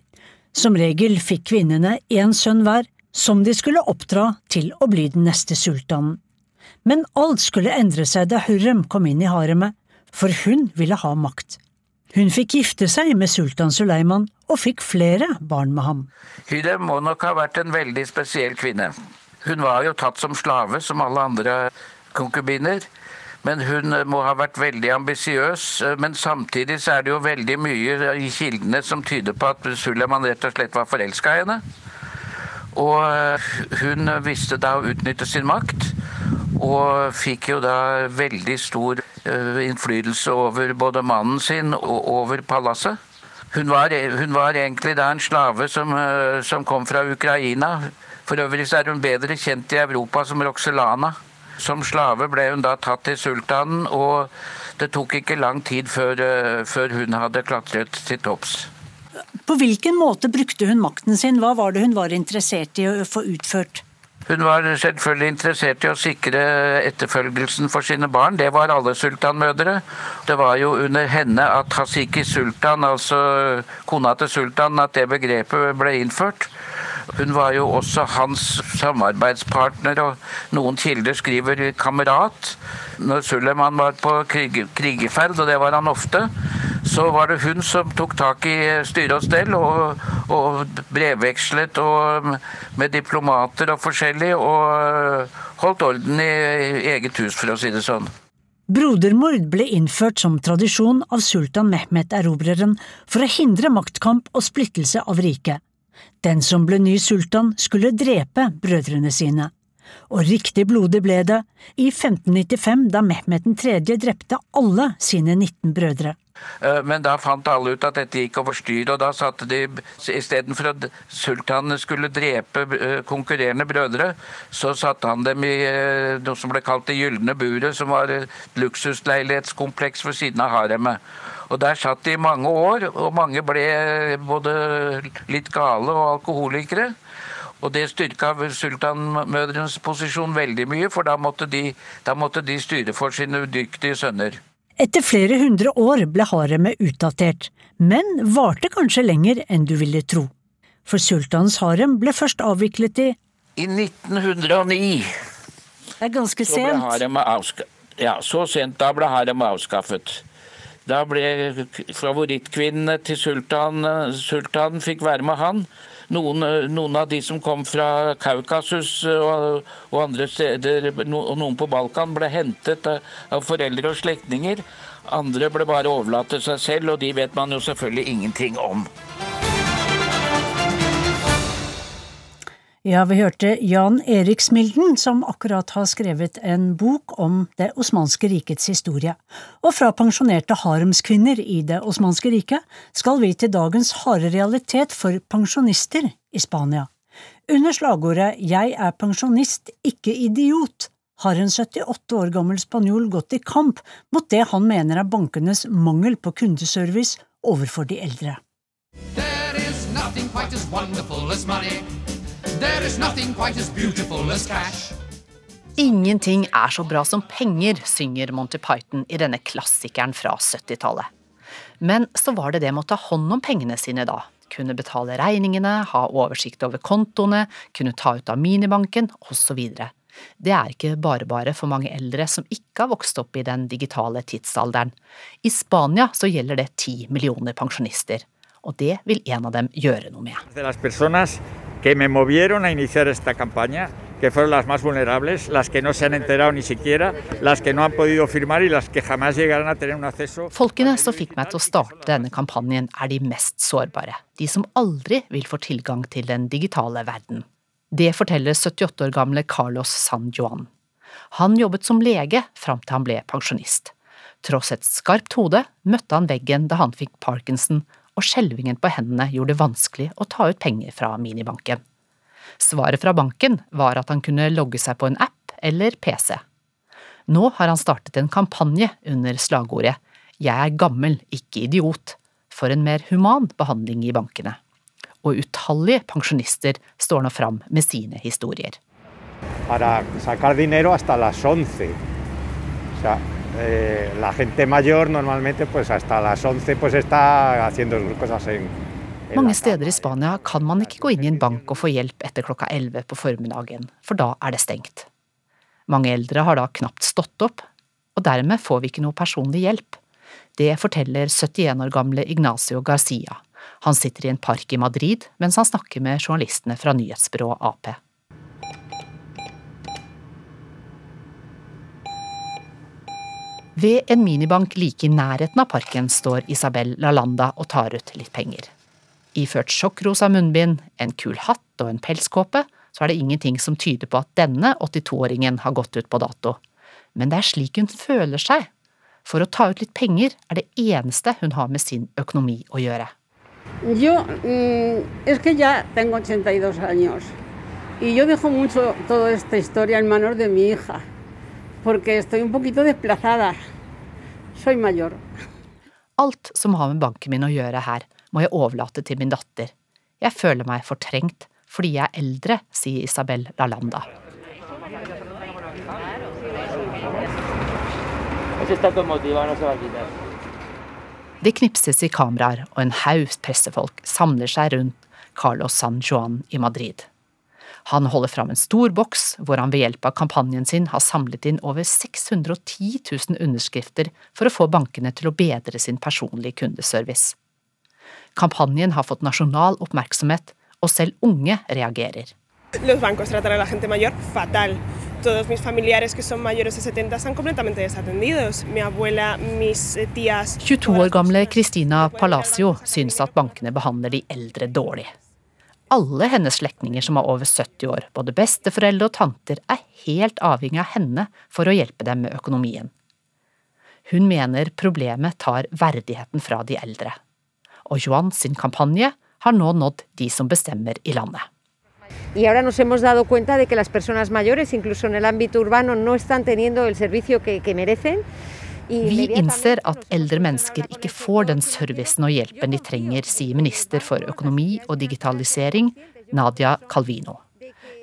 Som regel fikk kvinnene én sønn hver, som de skulle oppdra til å bli den neste sultanen. Men alt skulle endre seg da Hurrem kom inn i haremet, for hun ville ha makt. Hun fikk gifte seg med sultan Suleiman og fikk flere barn med ham. Hyrem må nok ha vært en veldig spesiell kvinne. Hun var jo tatt som slave, som alle andre konkubiner. Men hun må ha vært veldig ambisiøs. Men samtidig så er det jo veldig mye i kildene som tyder på at Suleiman rett og slett var forelska i henne. Og hun visste da å utnytte sin makt, og fikk jo da veldig stor innflytelse over både mannen sin og over palasset. Hun var, hun var egentlig da en slave som, som, kom fra Ukraina. For øvrig så er hun bedre kjent i Europa som Roxelana. Som slave ble hun da tatt til sultanen, og det tok ikke lang tid før, før hun hadde klatret til topps. På hvilken måte brukte hun makten sin? Hva var det hun var interessert i å få utført? Hun var selvfølgelig interessert i å sikre etterfølgelsen for sine barn. Det var alle sultanmødre. Det var jo under henne at Hasiki sultan, altså kona til sultan, at det begrepet ble innført. Hun var jo også hans samarbeidspartner, og noen kilder skriver kamerat. Når Suleiman var på krig, krigeferd, og det var han ofte, så var det hun som tok tak i styre og stell og, og brevvekslet og med diplomater og forskjellig, og holdt orden i eget hus, for å si det sånn. Brodermord ble innført som tradisjon av sultan Mehmet Erobreren for å hindre maktkamp og splittelse av riket. Den som ble ny sultan, skulle drepe brødrene sine. Og riktig blodig ble det i 1595 da Mehmet 3. drepte alle sine 19 brødre. Men da fant alle ut at dette gikk over styr, og da satte de istedenfor at sultanene skulle drepe konkurrerende brødre, så satte han dem i noe som ble kalt Det gylne buret, som var et luksusleilighetskompleks ved siden av haremet. Og der satt de i mange år, og mange ble både litt gale og alkoholikere. Og det styrka sultanmødrenes posisjon veldig mye, for da måtte, de, da måtte de styre for sine udyktige sønner. Etter flere hundre år ble haremet utdatert, men varte kanskje lenger enn du ville tro. For sultanens harem ble først avviklet i I 1909. Det er ganske så ble sent. haremet avska ja, så sent. Da ble haremet avskaffet. Da ble favorittkvinnene til sultanen Sultanen fikk være med han. Noen, noen, av de som kom fra Kaukasus og, og andre steder, og noen på Balkan, ble hentet av, av foreldre og slektninger. Andre ble bare overlatt til seg selv, og de vet man jo selvfølgelig ingenting om. Ja, vi hørte Jan Erik Smilden, som akkurat har skrevet en bok om Det osmanske rikets historie. Og fra pensjonerte haremskvinner i Det osmanske riket skal vi til dagens harde realitet for pensjonister i Spania. Under slagordet Jeg er pensjonist, ikke idiot, har en 78 år gammel spanjol gått i kamp mot det han mener er bankenes mangel på kundeservice overfor de eldre. There is nothing quite as wonderful as money. There is nothing quite as beautiful as cash. Ingenting er så bra som penger, synger Monty Python i denne klassikeren fra 70-tallet. Men så var det det med å ta hånd om pengene sine da, kunne betale regningene, ha oversikt over kontoene, kunne ta ut av minibanken, osv. Det er ikke bare bare for mange eldre som ikke har vokst opp i den digitale tidsalderen. I Spania så gjelder det ti millioner pensjonister, og det vil en av dem gjøre noe med. De que me movieron a iniciar esta campaña, que fueron las más vulnerables, las que no se han enterado ni siquiera, las que no han podido firmar y las que jamás llegarán a tener un acceso. Folkene som fikk meg til å starte denne kampanjen, er de mest sårbare. De som aldri vil få tilgang til den digitale verden. Det forteller 78 år gamle Carlos San Juan. Han jobbet som lege fram til han ble pensjonist. Tross et skarpt hode møtte han veggen da han fikk parkinson, og skjelvingen på hendene gjorde det vanskelig å ta ut penger fra minibanken. Svaret fra banken var at han kunne logge seg på en app eller PC. Nå har han startet en kampanje under slagordet Jeg er gammel, ikke idiot, for en mer human behandling i bankene. Og utallige pensjonister står nå fram med sine historier. para sacar dinero hasta las 11. O sea, eh, la gente mayor normalmente pues hasta las 11 pues está haciendo cosas en, en Mange steder i Spania kan man ikke gå inn i en bank og få hjelp etter klokka 11 på formiddagen, for da er det stengt. Mange eldre har da knapt stått opp, og dermed får vi ikke noe personlig hjelp. Det forteller 71 år gamle Ignacio Garcia. Han sitter i en park i Madrid mens han snakker med journalistene fra nyhetsbyrået Ap. Ved en minibank like i nærheten av parken står Isabel Lalanda og tar ut litt penger. Iført sjokkrosa munnbind, en kul hatt og en pelskåpe, så er det ingenting som tyder på at denne 82-åringen har gått ut på dato. Men det er slik hun føler seg. For å ta ut litt penger er det eneste hun har med sin økonomi å gjøre. Yo mm, es que ya tengo 82 años y yo dejo mucho toda esta historia en manos de mi porque estoy un poquito desplazada. Soy mayor. Alt som har med banken min å gjøre her, må jeg overlate til min datter. Jeg føler meg fortrengt fordi jeg er eldre, sier Isabel Lalanda. Det knipses i kameraer, og en haug pressefolk samler seg rundt Carlos San Juan i Madrid. Han holder fram en stor boks hvor han ved hjelp av kampanjen sin har samlet inn over 610 000 underskrifter for å få bankene til å bedre sin personlige kundeservice. Kampanjen har fått nasjonal oppmerksomhet, og selv unge reagerer. Los bancos tratan a la gente mayor fatal. Todos mis familiares que son mayores de 70 están completamente desatendidos. Mi abuela, mis tías 22 år gamle Christina Palacio synes at bankene behandler de eldre dårlig. Alle hennes slektninger som er over 70 år, både besteforeldre og tanter, er helt avhengig av henne for å hjelpe dem med økonomien. Hun mener problemet tar verdigheten fra de eldre. Og Johan sin kampanje har nå nådd de som bestemmer i landet. Y ahora nos hemos dado cuenta de que las personas mayores, incluso en el ámbito urbano, no están teniendo el servicio que, que merecen. Vi innser at eldre mennesker ikke får den servicen og hjelpen de trenger, sier minister for økonomi og digitalisering, Nadia Calvino.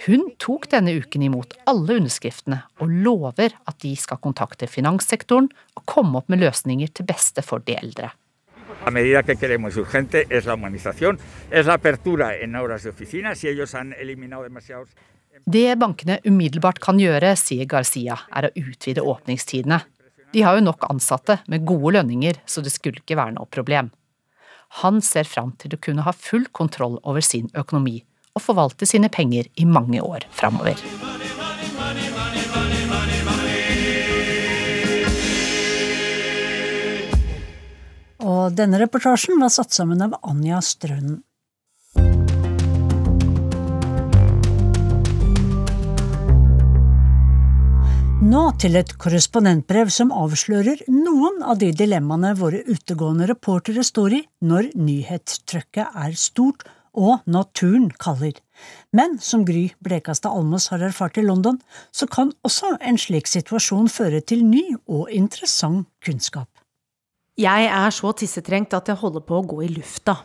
Hun tok denne uken imot alle underskriftene og lover at de skal kontakte finanssektoren og komme opp med løsninger til beste for de eldre. Det bankene umiddelbart kan gjøre, sier Garcia, er å utvide åpningstidene. De har jo nok ansatte med gode lønninger, så det skulle ikke være noe problem. Han ser fram til å kunne ha full kontroll over sin økonomi og forvalte sine penger i mange år framover. Og denne reportasjen var satt sammen av Anja Strønen. Nå til et korrespondentbrev som avslører noen av de dilemmaene våre utegående reportere står i når nyhetstrykket er stort og naturen kaller. Men som Gry Blekastad Almås har erfart i London, så kan også en slik situasjon føre til ny og interessant kunnskap. Jeg er så tissetrengt at jeg holder på å gå i lufta.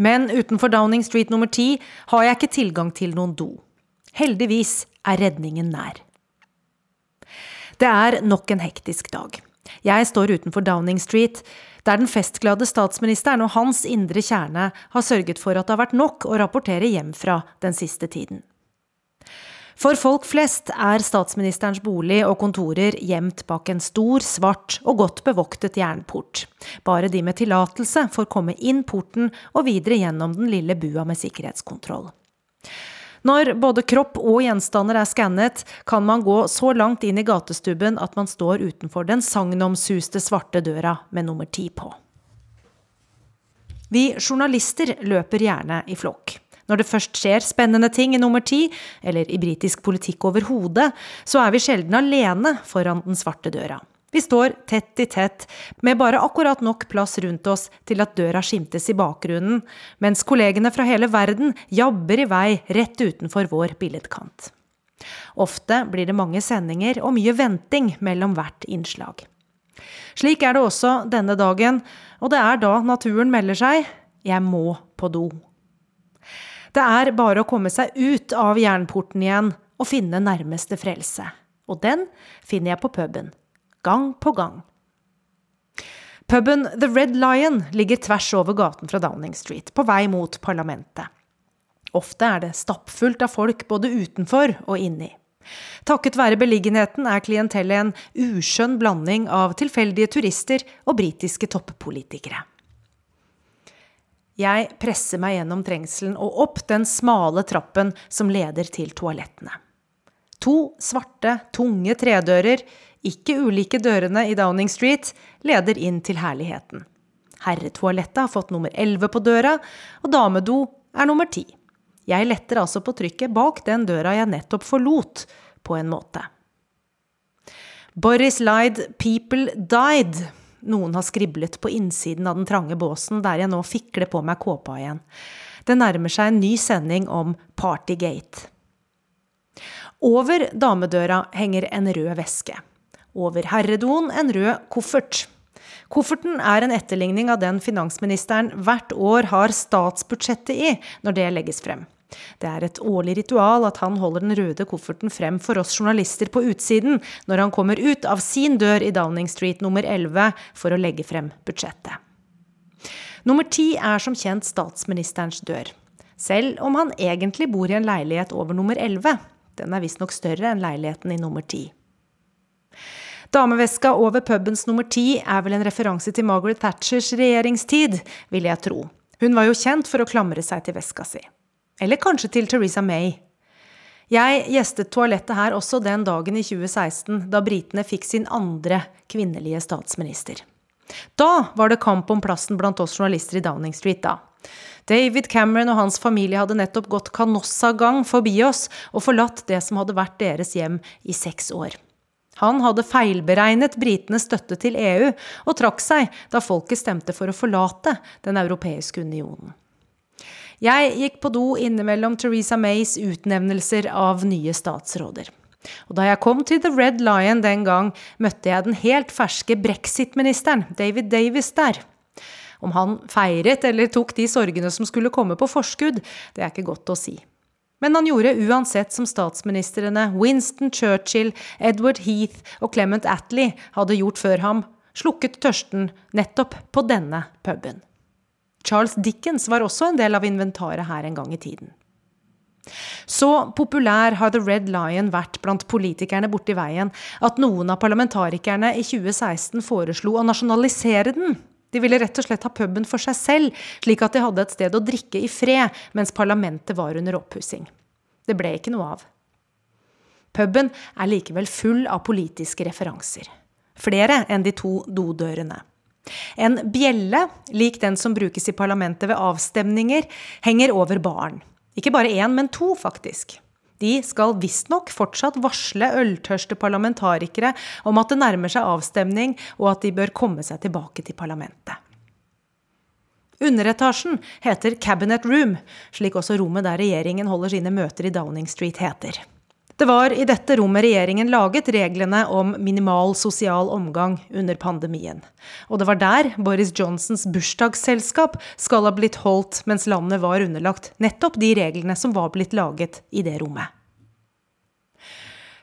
Men utenfor Downing Street nummer ti har jeg ikke tilgang til noen do. Heldigvis er redningen nær. Det er nok en hektisk dag. Jeg står utenfor Downing Street, der den festglade statsministeren og hans indre kjerne har sørget for at det har vært nok å rapportere hjem fra den siste tiden. For folk flest er statsministerens bolig og kontorer gjemt bak en stor, svart og godt bevoktet jernport. Bare de med tillatelse får komme inn porten og videre gjennom den lille bua med sikkerhetskontroll. Når både kropp og gjenstander er skannet, kan man gå så langt inn i gatestubben at man står utenfor den sagnomsuste svarte døra med nummer ti på. Vi journalister løper gjerne i flokk. Når det først skjer spennende ting i nummer ti, eller i britisk politikk overhodet, så er vi sjelden alene foran den svarte døra. Vi står tett i tett, med bare akkurat nok plass rundt oss til at døra skimtes i bakgrunnen, mens kollegene fra hele verden jabber i vei rett utenfor vår billedkant. Ofte blir det mange sendinger og mye venting mellom hvert innslag. Slik er det også denne dagen, og det er da naturen melder seg jeg må på do. Det er bare å komme seg ut av jernporten igjen og finne nærmeste frelse. Og den finner jeg på puben. Gang på gang. Puben The Red Lion ligger tvers over gaten fra Downing Street, på vei mot parlamentet. Ofte er det stappfullt av folk både utenfor og inni. Takket være beliggenheten er klientellet en uskjønn blanding av tilfeldige turister og britiske toppolitikere. Jeg presser meg gjennom trengselen og opp den smale trappen som leder til toalettene. To svarte, tunge tredører, ikke ulike dørene i Downing Street, leder inn til herligheten. Herretoalettet har fått nummer 11 på døra, og damedo er nummer 10. Jeg letter altså på trykket bak den døra jeg nettopp forlot, på en måte. Boris Lied, 'People Died' noen har skriblet på innsiden av den trange båsen der jeg nå fikler på meg kåpa igjen. Det nærmer seg en ny sending om Partygate. Over damedøra henger en rød veske. Over herredoen en rød koffert. Kofferten er en etterligning av den finansministeren hvert år har statsbudsjettet i når det legges frem. Det er et årlig ritual at han holder den røde kofferten frem for oss journalister på utsiden når han kommer ut av sin dør i Downing Street nummer 11 for å legge frem budsjettet. Nummer ti er som kjent statsministerens dør. Selv om han egentlig bor i en leilighet over nummer 11. Den er visstnok større enn leiligheten i nummer 10. Dameveska over pubens nummer 10 er vel en referanse til Margaret Thatchers regjeringstid, vil jeg tro. Hun var jo kjent for å klamre seg til veska si. Eller kanskje til Teresa May. Jeg gjestet toalettet her også den dagen i 2016, da britene fikk sin andre kvinnelige statsminister. Da var det kamp om plassen blant oss journalister i Downing Street, da. David Cameron og hans familie hadde nettopp gått kanossagang forbi oss og forlatt det som hadde vært deres hjem i seks år. Han hadde feilberegnet britenes støtte til EU og trakk seg da folket stemte for å forlate Den europeiske unionen. Jeg gikk på do innimellom Teresa Mays utnevnelser av nye statsråder. Og da jeg kom til The Red Lion den gang, møtte jeg den helt ferske brexit-ministeren, David Davis, der. Om han feiret eller tok de sorgene som skulle komme på forskudd, det er ikke godt å si. Men han gjorde uansett som statsministrene Winston Churchill, Edward Heath og Clement Attlee hadde gjort før ham, slukket tørsten nettopp på denne puben. Charles Dickens var også en del av inventaret her en gang i tiden. Så populær har The Red Lion vært blant politikerne borti veien at noen av parlamentarikerne i 2016 foreslo å nasjonalisere den. De ville rett og slett ha puben for seg selv, slik at de hadde et sted å drikke i fred mens parlamentet var under oppussing. Det ble ikke noe av. Puben er likevel full av politiske referanser. Flere enn de to dodørene. En bjelle, lik den som brukes i parlamentet ved avstemninger, henger over baren. Ikke bare én, men to, faktisk. De skal visstnok fortsatt varsle øltørste parlamentarikere om at det nærmer seg avstemning, og at de bør komme seg tilbake til parlamentet. Underetasjen heter Cabinet Room, slik også rommet der regjeringen holder sine møter i Downing Street heter. Det var i dette rommet regjeringen laget reglene om minimal sosial omgang under pandemien. Og det var der Boris Johnsons bursdagsselskap skal ha blitt holdt mens landet var underlagt nettopp de reglene som var blitt laget i det rommet.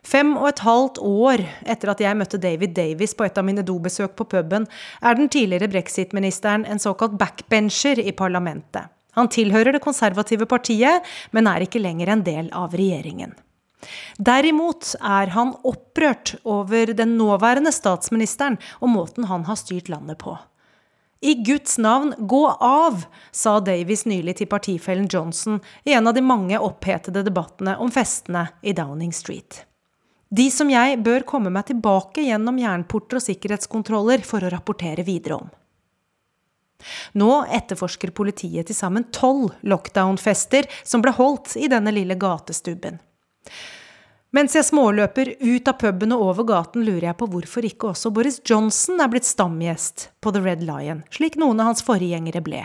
Fem og et halvt år etter at jeg møtte David Davis på et av mine dobesøk på puben, er den tidligere brexit-ministeren en såkalt backbencher i parlamentet. Han tilhører det konservative partiet, men er ikke lenger en del av regjeringen. Derimot er han opprørt over den nåværende statsministeren og måten han har styrt landet på. I Guds navn, gå av, sa Davies nylig til partifellen Johnson i en av de mange opphetede debattene om festene i Downing Street. De som jeg bør komme meg tilbake gjennom jernporter og sikkerhetskontroller for å rapportere videre om. Nå etterforsker politiet til sammen tolv lockdown-fester som ble holdt i denne lille gatestubben. Mens jeg småløper ut av puben og over gaten, lurer jeg på hvorfor ikke også Boris Johnson er blitt stamgjest på The Red Lion, slik noen av hans forgjengere ble.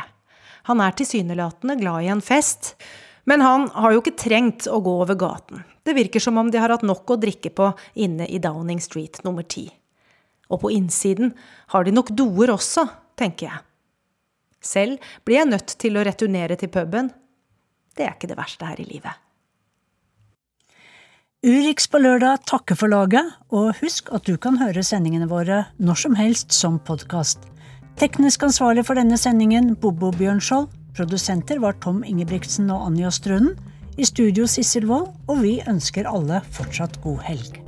Han er tilsynelatende glad i en fest, men han har jo ikke trengt å gå over gaten. Det virker som om de har hatt nok å drikke på inne i Downing Street nummer ti. Og på innsiden har de nok doer også, tenker jeg. Selv blir jeg nødt til å returnere til puben. Det er ikke det verste her i livet. Urix på lørdag takker for laget, og husk at du kan høre sendingene våre når som helst som podkast. Teknisk ansvarlig for denne sendingen Bobo Bjørnskjold. Produsenter var Tom Ingebrigtsen og Anja Strunden. I studio Sissel Wold, og vi ønsker alle fortsatt god helg.